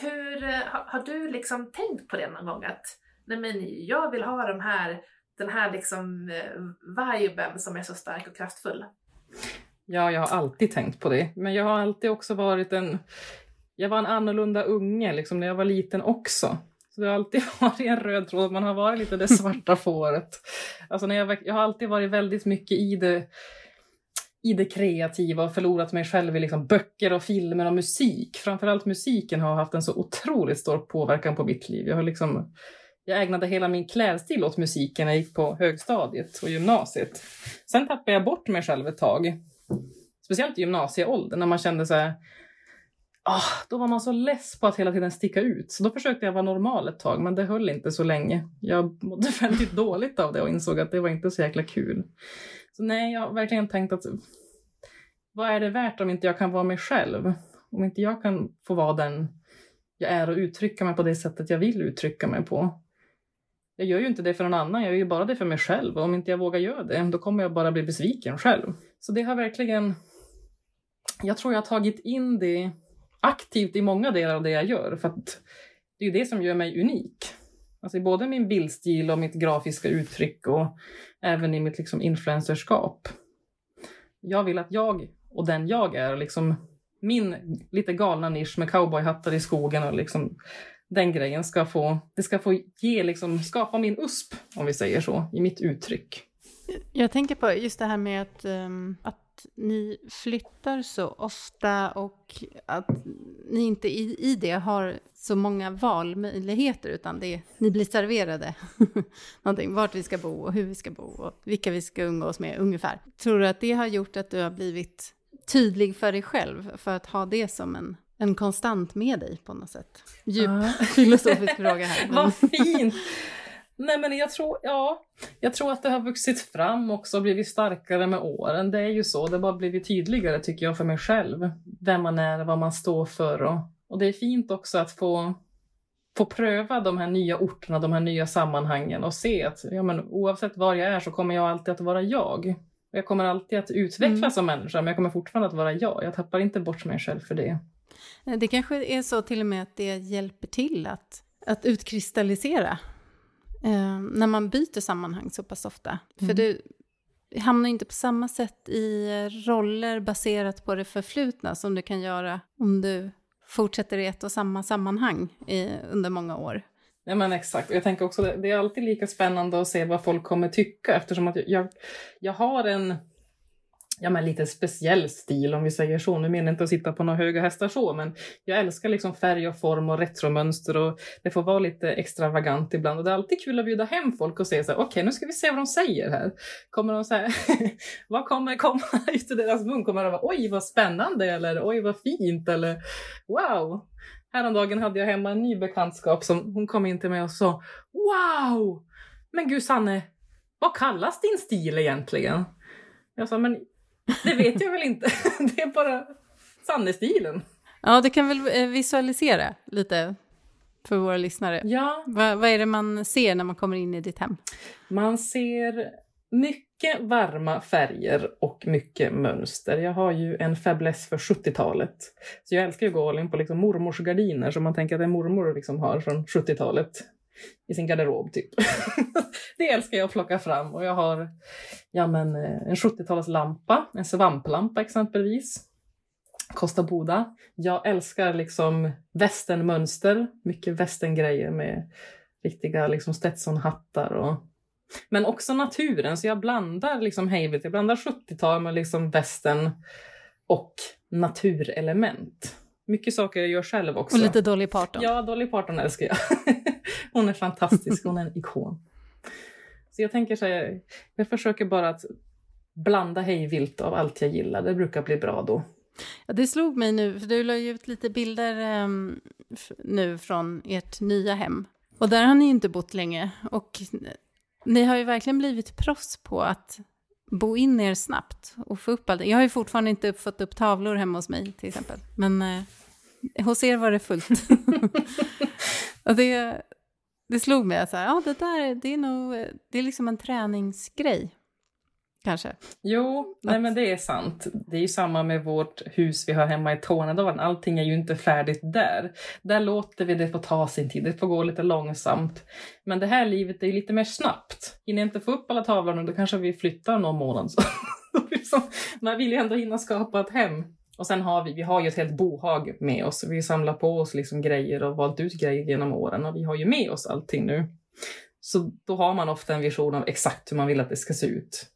hur har, har du liksom tänkt på det någon gång att nej men jag vill ha de här den här liksom eh, viben som är så stark och kraftfull. Ja, jag har alltid tänkt på det. Men jag har alltid också varit en... Jag var en annorlunda unge liksom, när jag var liten också. Så det har alltid *laughs* varit en röd tråd, man har varit lite det svarta *laughs* fåret. Alltså när jag, jag har alltid varit väldigt mycket i det, i det kreativa och förlorat mig själv i liksom böcker och filmer och musik. Framförallt musiken har haft en så otroligt stor påverkan på mitt liv. Jag har liksom jag ägnade hela min klädstil åt musiken när jag gick på högstadiet och gymnasiet. Sen tappade jag bort mig själv ett tag. speciellt i gymnasieåldern när man kände så här, oh, då var man så less på att hela tiden sticka ut. Så då försökte jag vara normal ett tag, men det höll inte så länge. Jag mådde *laughs* väldigt dåligt av det och insåg att det var inte så jäkla kul. Så nej, jag har verkligen tänkt att vad är det värt om inte jag kan vara mig själv? Om inte jag kan få vara den jag är och uttrycka mig på det sättet jag vill uttrycka mig på. Jag gör ju inte det för någon annan, jag gör ju bara det för mig själv. Och om inte jag vågar göra det, då kommer jag bara bli besviken själv. Så det har verkligen... Jag tror jag har tagit in det aktivt i många delar av det jag gör. För att det är ju det som gör mig unik. Alltså i både min bildstil och mitt grafiska uttryck och även i mitt liksom influencerskap. Jag vill att jag och den jag är, liksom min lite galna nisch med cowboyhattar i skogen och liksom den grejen ska få, det ska få ge, liksom, skapa min USP, om vi säger så, i mitt uttryck. Jag tänker på just det här med att, um, att ni flyttar så ofta och att ni inte i, i det har så många valmöjligheter utan det, ni blir serverade *laughs* någonting, vart vi ska bo och hur vi ska bo och vilka vi ska umgås med ungefär. Tror du att det har gjort att du har blivit tydlig för dig själv för att ha det som en, en konstant med dig på något sätt? Djup uh. *laughs* filosofisk fråga här. *laughs* Vad fint! Nej men jag tror, ja, jag tror att det har vuxit fram också och blivit starkare med åren. Det är ju så, det har bara blivit tydligare tycker jag för mig själv. Vem man är, vad man står för och, och det är fint också att få, få pröva de här nya orterna, de här nya sammanhangen och se att ja, men, oavsett var jag är så kommer jag alltid att vara jag. Jag kommer alltid att utvecklas mm. som människa men jag kommer fortfarande att vara jag. Jag tappar inte bort mig själv för det. Det kanske är så till och med att det hjälper till att, att utkristallisera eh, när man byter sammanhang så pass ofta. Mm. För du hamnar inte på samma sätt i roller baserat på det förflutna som du kan göra om du fortsätter i ett och samma sammanhang i, under många år. Ja men exakt, jag tänker också det, det är alltid lika spännande att se vad folk kommer tycka eftersom att jag, jag har en ja, men lite speciell stil om vi säger så. Nu menar jag inte att sitta på några höga hästar så, men jag älskar liksom färg och form och retromönster och det får vara lite extravagant ibland. Och det är alltid kul att bjuda hem folk och säga så här, okej okay, nu ska vi se vad de säger här. Kommer de säga, *laughs* vad kommer komma *laughs* ut ur deras mun? Kommer de vara, oj vad spännande eller oj vad fint eller wow. Häromdagen hade jag hemma en ny bekantskap som hon kom in till mig och sa, wow! Men gud Sanne, vad kallas din stil egentligen? Jag sa, men det vet jag väl inte. *laughs* Det är bara Sanne-stilen. Ja, du kan väl eh, visualisera lite för våra lyssnare. Ja. Vad, är det man ser när man kommer in i ditt hem? Man ser mycket varma färger och mycket mönster. Jag har ju en fäbless för 70-talet. Så jag älskar att gå all in på liksom mormors gardiner som man tänker att en mormor liksom har från 70-talet i sin garderob typ. *laughs* det älskar jag att plocka fram och jag har ja, men, eh, en 70-talslampa, en svamplampa exempelvis. Kosta Boda. Jag älskar liksom västernmönster, mycket västerngrejer med riktiga liksom Stetsonhattar och men också naturen, så jag blandar liksom hejvilt. Jag blandar 70-tal med liksom västern och naturelement. Mycket saker jag gör själv också. Och lite Dolly Parton. Ja, Dolly Parton älskar jag. *laughs* hon är fantastisk, hon är en ikon. Så jag tänker så här, jag försöker bara att blanda hejvilt av allt jag gillar. Det brukar bli bra då. Ja, det slog mig nu, för du la ju ut lite bilder um, nu från ert nya hem. Och där har ni inte bott länge. Och ni har ju verkligen blivit proffs på att bo in er snabbt och få upp allt. Jag har ju fortfarande inte fått upp tavlor hemma hos mig till exempel. Men eh, hos er var det fullt. *laughs* och det, det slog mig att ja, det där det är nog, det är liksom en träningsgrej. Kanske. Jo, nej men det är sant. Det är ju samma med vårt hus vi har hemma i Tornedalen. Allting är ju inte färdigt där. Där låter vi det få ta sin tid, det får gå lite långsamt. Men det här livet är ju lite mer snabbt. Hinner jag inte få upp alla tavlorna då kanske vi flyttar någon månad. Så. Man vill ju ändå hinna skapa ett hem. Och sen har vi, vi har ju ett helt bohag med oss. Vi samlar på oss liksom grejer och valt ut grejer genom åren och vi har ju med oss allting nu. Så då har man ofta en vision av exakt hur man vill att det ska se ut.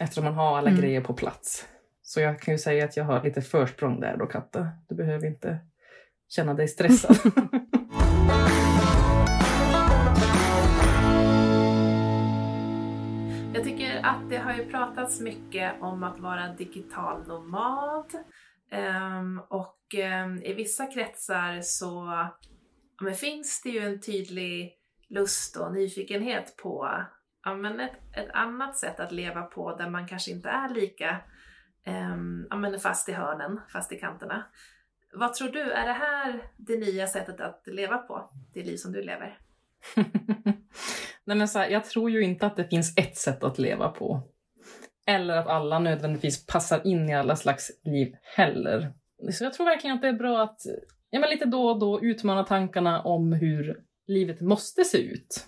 Eftersom man har alla mm. grejer på plats. Så jag kan ju säga att jag har lite försprång där då, Katta. Du behöver inte känna dig stressad. *laughs* har ju pratats mycket om att vara digital nomad. Ehm, och ehm, i vissa kretsar så men finns det ju en tydlig lust och nyfikenhet på ja, men ett, ett annat sätt att leva på där man kanske inte är lika um, ja, men fast i hörnen, fast i kanterna. Vad tror du, är det här det nya sättet att leva på, det liv som du lever? *laughs* Nej, men så här, jag tror ju inte att det finns ett sätt att leva på. Eller att alla nödvändigtvis passar in i alla slags liv heller. Så jag tror verkligen att det är bra att ja, men lite då och då utmana tankarna om hur livet måste se ut.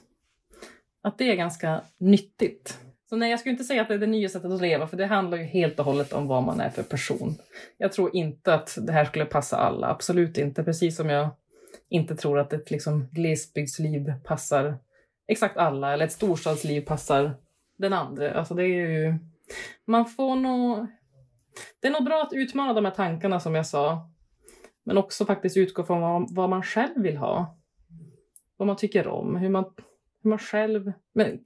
Att det är ganska nyttigt. Så nej, jag skulle inte säga att det är det nya sättet att leva, för det handlar ju helt och hållet om vad man är för person. Jag tror inte att det här skulle passa alla, absolut inte. Precis som jag inte tror att ett liksom, glesbygdsliv passar exakt alla, eller ett storstadsliv passar den andra. Alltså det är ju... Man får nog... Det är nog bra att utmana de här tankarna som jag sa. Men också faktiskt utgå från vad, vad man själv vill ha. Vad man tycker om, hur man, hur man själv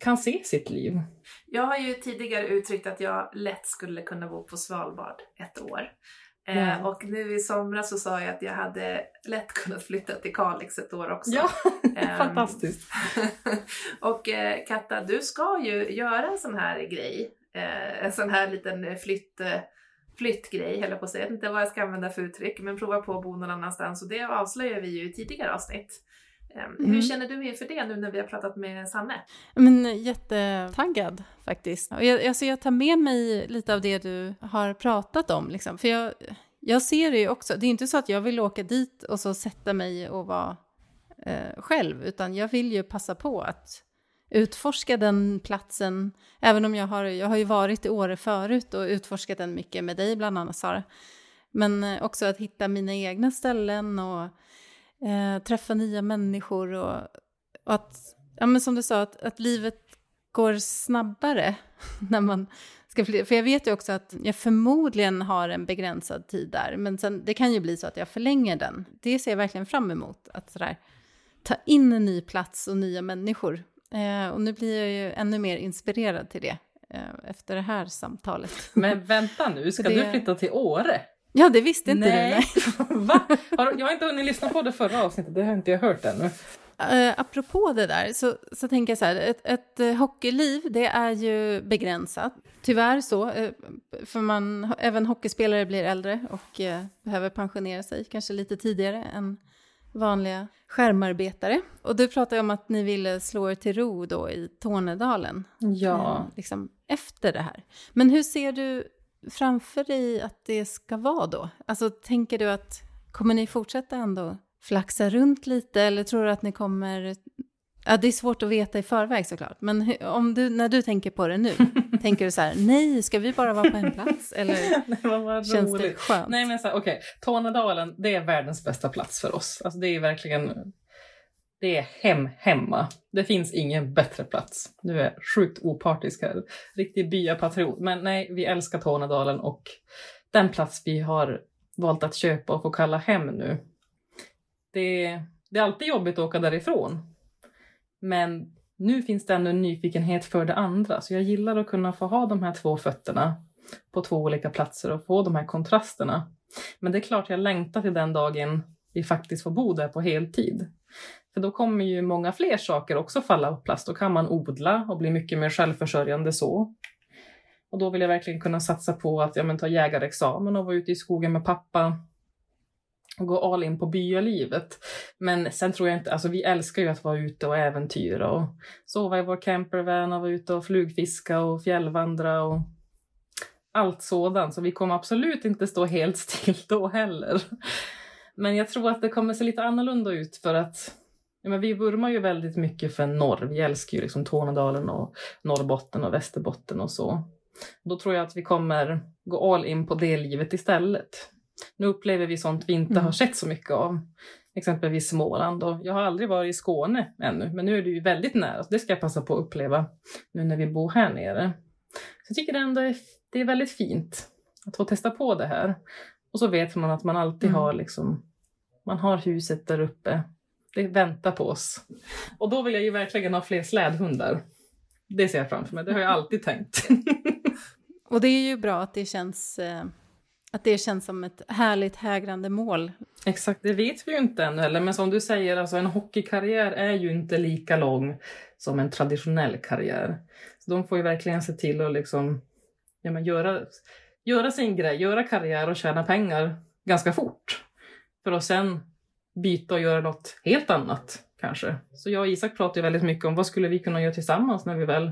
kan se sitt liv. Jag har ju tidigare uttryckt att jag lätt skulle kunna bo på Svalbard ett år. Mm. och nu i somras så sa jag att jag hade lätt kunnat flytta till Kalix ett år också. Ja, um, *laughs* fantastiskt! *laughs* och eh, Katta, du ska ju göra en sån här grej. Eh, en sån här liten flytt, flyttgrej, höll jag på att säga. Jag vet inte vad jag ska använda för uttryck, men prova på att bo någon annanstans. Och det avslöjar vi ju i tidigare avsnitt. Mm. Hur känner du inför det nu när vi har pratat med Sanne? Men, jättetaggad faktiskt. Och jag, alltså jag tar med mig lite av det du har pratat om. Liksom. För jag, jag ser det ju också. Det är inte så att jag vill åka dit och så sätta mig och vara eh, själv. Utan jag vill ju passa på att utforska den platsen. Även om jag har, jag har ju varit i Åre förut och utforskat den mycket med dig bland annat Sara. Men eh, också att hitta mina egna ställen och eh, träffa nya människor och, och, att, ja men som du sa, att, att livet går snabbare *laughs* när man ska flytta. För jag vet ju också att jag förmodligen har en begränsad tid där, men sen, det kan ju bli så att jag förlänger den. Det ser jag verkligen fram emot, att sådär, ta in en ny plats och nya människor. Eh, och nu blir jag ju ännu mer inspirerad till det eh, efter det här samtalet. *laughs* Men vänta nu, ska det... du flytta till Åre? Ja, det visste inte nej. du. Nej. *laughs* Va? Jag har inte hunnit lyssna på det förra avsnittet, det har inte jag hört ännu. Uh, apropå det där så, så tänker jag så här, ett, ett uh, hockeyliv det är ju begränsat. Tyvärr så, uh, för man, även hockeyspelare blir äldre och uh, behöver pensionera sig kanske lite tidigare än vanliga skärmarbetare. Och du pratade om att ni ville slå er till ro då i Tornedalen. Ja. liksom efter det här. Men hur ser du framför dig att det ska vara då? Alltså tänker du att kommer ni fortsätta ändå flaxa runt lite eller tror du att ni kommer Ja, det är svårt att veta i förväg såklart, men om du, när du tänker på det nu, *laughs* tänker du så här, nej, ska vi bara vara på en plats? Eller *laughs* nej, känns roligt. det skönt? Nej, men så okej, okay. Tornedalen, det är världens bästa plats för oss. Alltså det är verkligen det är hem hemma. Det finns ingen bättre plats. Nu är jag sjukt opartisk här. Riktig byapatriot. Men nej, vi älskar Tornedalen och den plats vi har valt att köpa och få kalla hem nu. Det, det är alltid jobbigt att åka därifrån. Men nu finns det ändå en nyfikenhet för det andra. Så jag gillar att kunna få ha de här två fötterna på två olika platser och få de här kontrasterna. Men det är klart jag längtar till den dagen vi faktiskt får bo där på heltid. För då kommer ju många fler saker också falla på plats. Då kan man odla och bli mycket mer självförsörjande så. Och då vill jag verkligen kunna satsa på att ja, men, ta jägarexamen och vara ute i skogen med pappa gå all in på byalivet. Men sen tror jag inte, alltså vi älskar ju att vara ute och äventyra och sova i vår campervan och vara ute och flugfiska och fjällvandra och allt sådant. Så vi kommer absolut inte stå helt *laughs* still då heller. Men jag tror att det kommer se lite annorlunda ut för att Ja, men vi vurmar ju väldigt mycket för norr. Vi älskar ju liksom Tornedalen och Norrbotten och Västerbotten och så. Då tror jag att vi kommer gå all in på det livet istället. Nu upplever vi sånt vi inte mm. har sett så mycket av. Exempelvis Småland. Och jag har aldrig varit i Skåne ännu, men nu är det ju väldigt nära. Så det ska jag passa på att uppleva nu när vi bor här nere. Så jag tycker det ändå är, det är väldigt fint att få testa på det här. Och så vet man att man alltid mm. har liksom, man har huset där uppe det väntar på oss. Och då vill jag ju verkligen ha fler slädhundar. Det ser jag framför mig, det har jag *laughs* alltid tänkt. Och det är ju bra att det känns, eh, att det känns som ett härligt hägrande mål. Exakt, det vet vi ju inte ännu heller. Men som du säger, alltså en hockeykarriär är ju inte lika lång som en traditionell karriär. Så de får ju verkligen se till att liksom, ja, men göra, göra sin grej, göra karriär och tjäna pengar ganska fort. För att sen byta och göra något helt annat kanske. Så jag och Isak pratar ju väldigt mycket om vad skulle vi kunna göra tillsammans när vi väl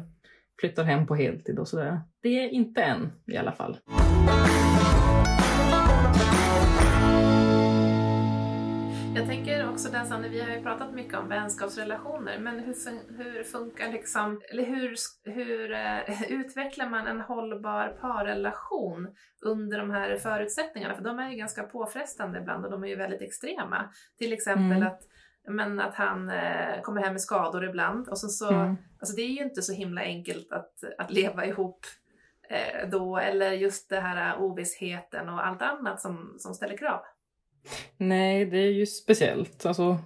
flyttar hem på heltid och sådär. Det är inte än i alla fall. Jag tänker också där Sanne, vi har ju pratat mycket om vänskapsrelationer, men hur, hur funkar liksom, eller hur, hur eh, utvecklar man en hållbar parrelation under de här förutsättningarna? För de är ju ganska påfrestande ibland och de är ju väldigt extrema. Till exempel Mm. att men att han eh, kommer hem med skador ibland. Och så, så, Mm. alltså det är ju inte så himla enkelt att, att leva ihop eh, då. Eller just det här ovissheten och allt annat som, som ställer krav. Nej, det är ju speciellt. Alltså,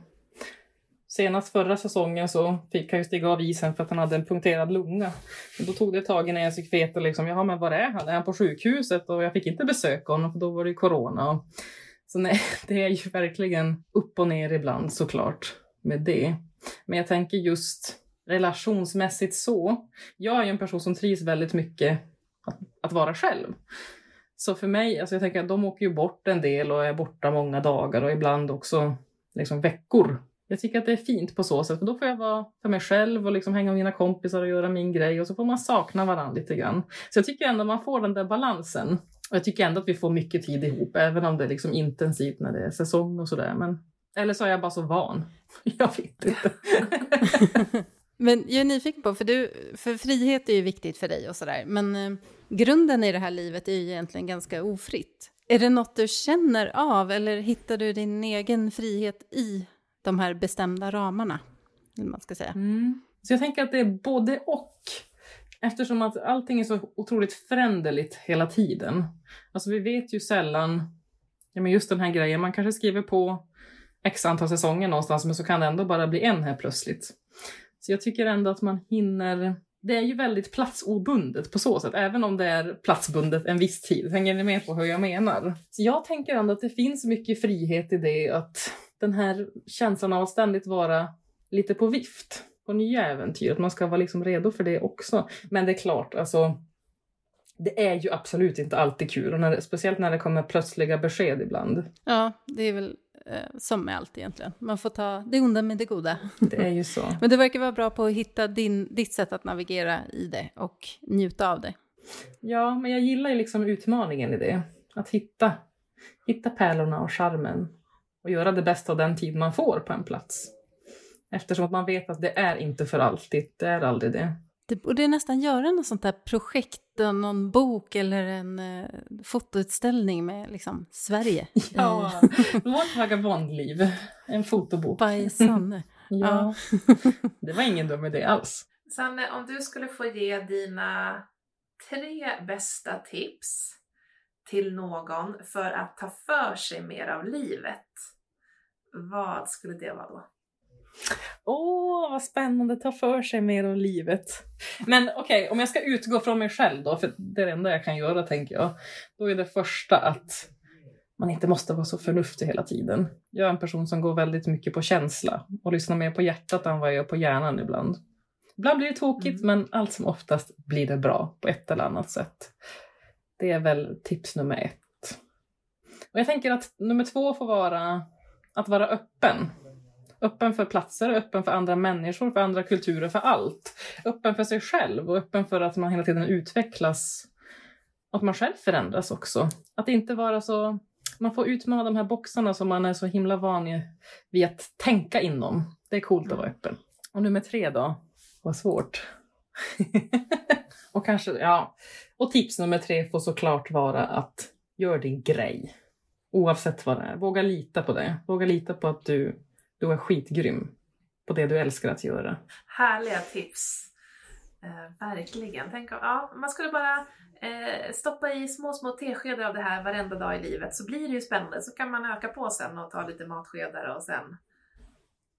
senast förra säsongen så fick han ju stiga av isen för att han hade en punkterad lunga. Men då tog det ett tag innan jag fick veta liksom, jaha men var är han? Är han på sjukhuset? Och jag fick inte besöka honom för då var det ju corona. Och, så nej, *laughs* det är ju verkligen upp och ner ibland såklart med det. Men jag tänker just relationsmässigt så. Jag är ju en person som trivs väldigt mycket att, att vara själv. Så för mig, alltså jag tänker att de åker ju bort en del och är borta många dagar och ibland också liksom veckor. Jag tycker att det är fint på så sätt, för då får jag vara för mig själv och liksom hänga med mina kompisar och göra min grej och så får man sakna varandra lite grann. Så jag tycker ändå man får den där balansen. Och jag tycker ändå att vi får mycket tid ihop, även om det är liksom intensivt när det är säsong och sådär. Men... Eller så är jag bara så van. *laughs* Jag vet inte. *laughs* Men jag är nyfiken på, för, du, för frihet är ju viktigt för dig och sådär, men eh, grunden i det här livet är ju egentligen ganska ofritt. Är det något du känner av eller hittar du din egen frihet i de här bestämda ramarna? Man ska säga. Mm. Så jag tänker att det är både och. Eftersom att allting är så otroligt föränderligt hela tiden. Alltså vi vet ju sällan, ja men just den här grejen, man kanske skriver på x antal säsonger någonstans men så kan det ändå bara bli en här plötsligt. Så jag tycker ändå att man hinner, det är ju väldigt platsobundet på så sätt, även om det är platsbundet en viss tid. Hänger ni med på hur jag menar? Så jag tänker ändå att det finns mycket frihet i det, att den här känslan av att ständigt vara lite på vift på nya äventyr, att man ska vara liksom redo för det också. Men det är klart, alltså det är ju absolut inte alltid kul, och när det, speciellt när det kommer plötsliga besked ibland. Ja, det är väl som med allt egentligen. Man får ta det onda med det goda. Det är ju så. Men du verkar vara bra på att hitta din, ditt sätt att navigera i det och njuta av det. Ja, men jag gillar ju liksom utmaningen i det. Att hitta, hitta pärlorna och charmen och göra det bästa av den tid man får på en plats. Eftersom att man vet att det är inte för alltid, det är aldrig det. Det borde nästan göra något sånt där projekt, någon bok eller en eh, fotoutställning med liksom Sverige. *laughs* Ja, vårt vagabondliv. En fotobok. By Sanne. *laughs* Ja, *laughs* det var ingen dum idé alls. Sanne, om du skulle få ge dina tre bästa tips till någon för att ta för sig mer av livet, vad skulle det vara då? Åh, vad spännande, ta för sig mer av livet. Men okej, om jag ska utgå från mig själv då, för det är det enda jag kan göra tänker jag. Då är det första att man inte måste vara så förnuftig hela tiden. Jag är en person som går väldigt mycket på känsla och lyssnar mer på hjärtat än vad jag gör på hjärnan ibland. Ibland blir det tokigt, men allt som oftast blir det bra på ett eller annat sätt. Det är väl tips nummer ett. Och jag tänker att nummer två får vara att vara öppen. Öppen för platser, öppen för andra människor, för andra kulturer, för allt. Öppen för sig själv och öppen för att man hela tiden utvecklas. Och att man själv förändras också. Att inte vara så... Man får utmana de här boxarna som man är så himla van vid att tänka inom. Det är coolt att vara öppen. Och nummer tre då? Vad svårt. *laughs* och kanske, ja. Och tips nummer tre får såklart vara att gör din grej. Oavsett vad det är. Våga lita på det. Våga lita på att du du är skitgrym på det du älskar att göra. Härliga tips! Eh, verkligen. Tänk om, ja, man skulle bara eh, stoppa i små, små teskedar av det här varenda dag i livet så blir det ju spännande. Så kan man öka på sen och ta lite matskedar och sen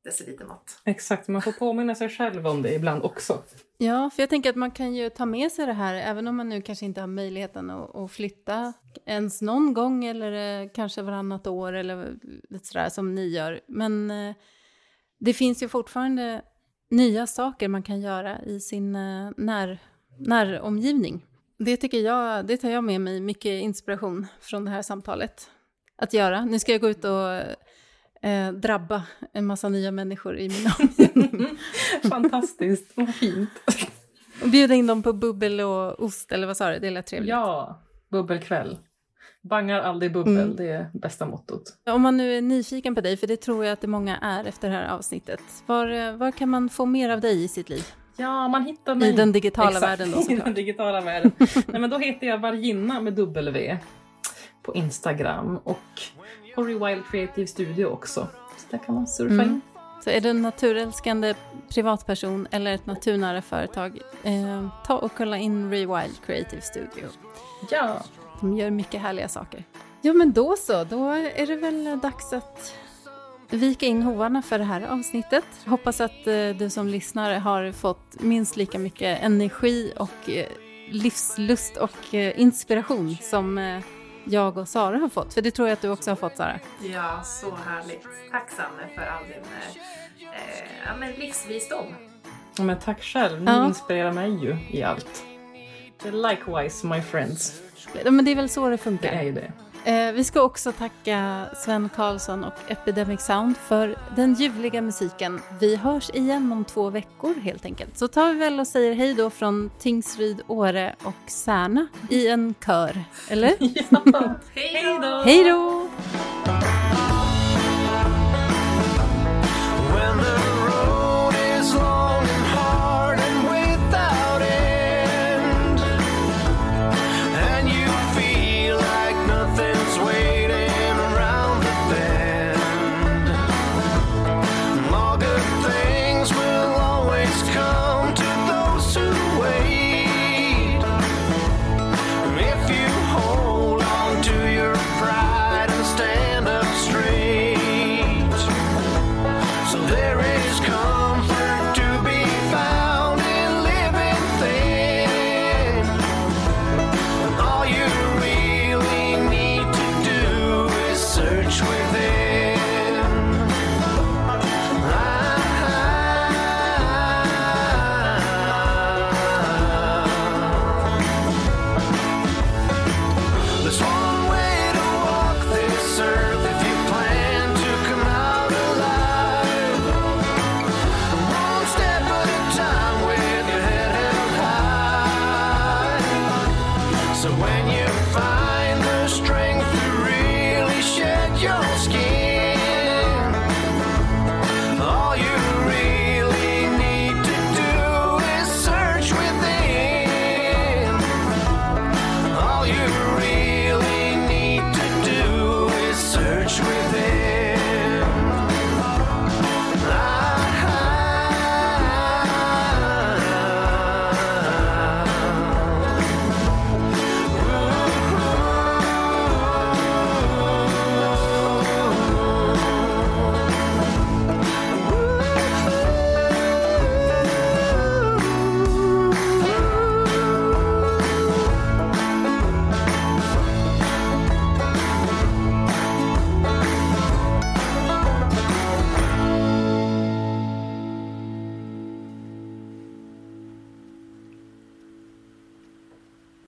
decilitermått. Exakt, man får påminna sig själv om det ibland också. Ja, för jag tänker att man kan ju ta med sig det här, även om man nu kanske inte har möjligheten att, att flytta ens någon gång eller eh, kanske varannat år eller lite sådär som ni gör. Men eh, det finns ju fortfarande nya saker man kan göra i sin eh, när, näromgivning. Det tycker jag, det tar jag med mig mycket inspiration från det här samtalet att göra. Nu ska jag gå ut och eh, drabba en massa nya människor i min omgivning. *laughs* Fantastiskt, vad fint. Och bjuda in dem på bubbel och ost, eller vad sa du? Det lät trevligt. Ja, bubbelkväll. Bangar aldrig bubbel, Mm. det är bästa mottot. Om man nu är nyfiken på dig, för det tror jag att det många är efter det här avsnittet. Var, eh, var kan man få mer av dig i sitt liv? Ja, man hittar mig... I den digitala Exakt, världen då *laughs* i den såklart. digitala världen. *laughs* Nej, men då heter jag Varginna med W på Instagram och Horry Wild Creative Studio också. Så där kan man surfa Mm. in. Så är du en naturälskande privatperson eller ett naturnära företag, eh, ta och kolla in Rewild Creative Studio. Ja, De gör mycket härliga saker. Ja, men då så. Då är det väl dags att vika in hovarna för det här avsnittet. Hoppas att eh, du som lyssnare har fått minst lika mycket energi och eh, livslust och eh, inspiration som eh, jag och Sara har fått. För det tror jag att du också har fått, Sara. Ja, så härligt. Tack Sanne för all din eh, eh, ja, men livsvisdom. Ja, men tack själv. Ni Ja. inspirerar mig ju i allt. Likewise my friends. Ja, men det är väl så det Det funkar. är ju det. Eh, vi ska också tacka Sven Karlsson och Epidemic Sound för den ljuvliga musiken. Vi hörs igen om två veckor helt enkelt. Så tar vi väl och säger hej då från Tingsryd, Åre och Särna i en kör, eller? *laughs* ja, hej då! hej då!